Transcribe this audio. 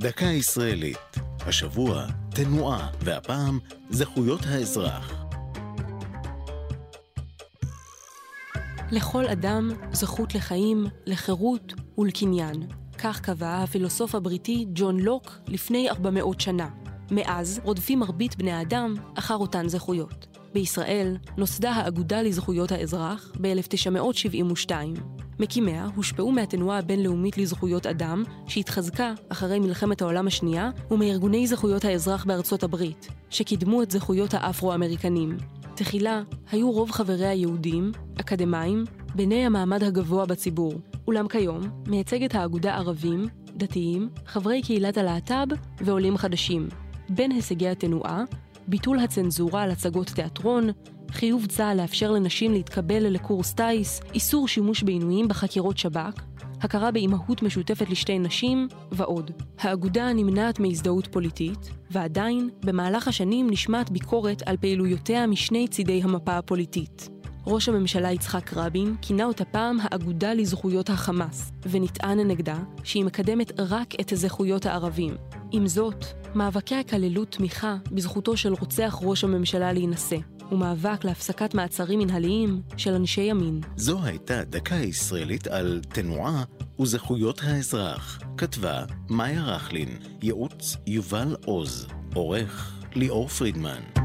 דקה ישראלית. השבוע תנועה, והפעם זכויות האזרח. לכל אדם זכות לחיים, לחירות ולקניין. כך קבע הפילוסוף הבריטי ג'ון לוק לפני 400 שנה. מאז רודפים מרבית בני האדם אחר אותן זכויות. בישראל נוסדה האגודה לזכויות האזרח ב-1972. מקימיה הושפעו מהתנועה הבינלאומית לזכויות אדם, שהתחזקה אחרי מלחמת העולם השנייה, ומארגוני זכויות האזרח בארצות הברית, שקידמו את זכויות האפרו-אמריקנים. תחילה היו רוב חבריה יהודים, אקדמאים, בני המעמד הגבוה בציבור, אולם כיום מייצגת האגודה ערבים, דתיים, חברי קהילת הלהט"ב ועולים חדשים. בין הישגי התנועה, ביטול הצנזורה על הצגות תיאטרון, חיוב צה"ל לאפשר לנשים להתקבל לקורס טיס, איסור שימוש בעינויים בחקירות שב"כ, הכרה באימהות משותפת לשתי נשים, ועוד. האגודה נמנעת מהזדהות פוליטית, ועדיין, במהלך השנים נשמעת ביקורת על פעילויותיה משני צידי המפה הפוליטית. ראש הממשלה יצחק רבין כינה אותה פעם האגודה לזכויות החמאס, ונטען נגדה שהיא מקדמת רק את זכויות הערבים. עם זאת, מאבקיה כללו תמיכה בזכותו של רוצח ראש הממשלה להינשא, ומאבק להפסקת מעצרים מנהליים של אנשי ימין. זו הייתה דקה ישראלית על תנועה וזכויות האזרח. כתבה מאיה רכלין, ייעוץ יובל עוז, עורך ליאור פרידמן.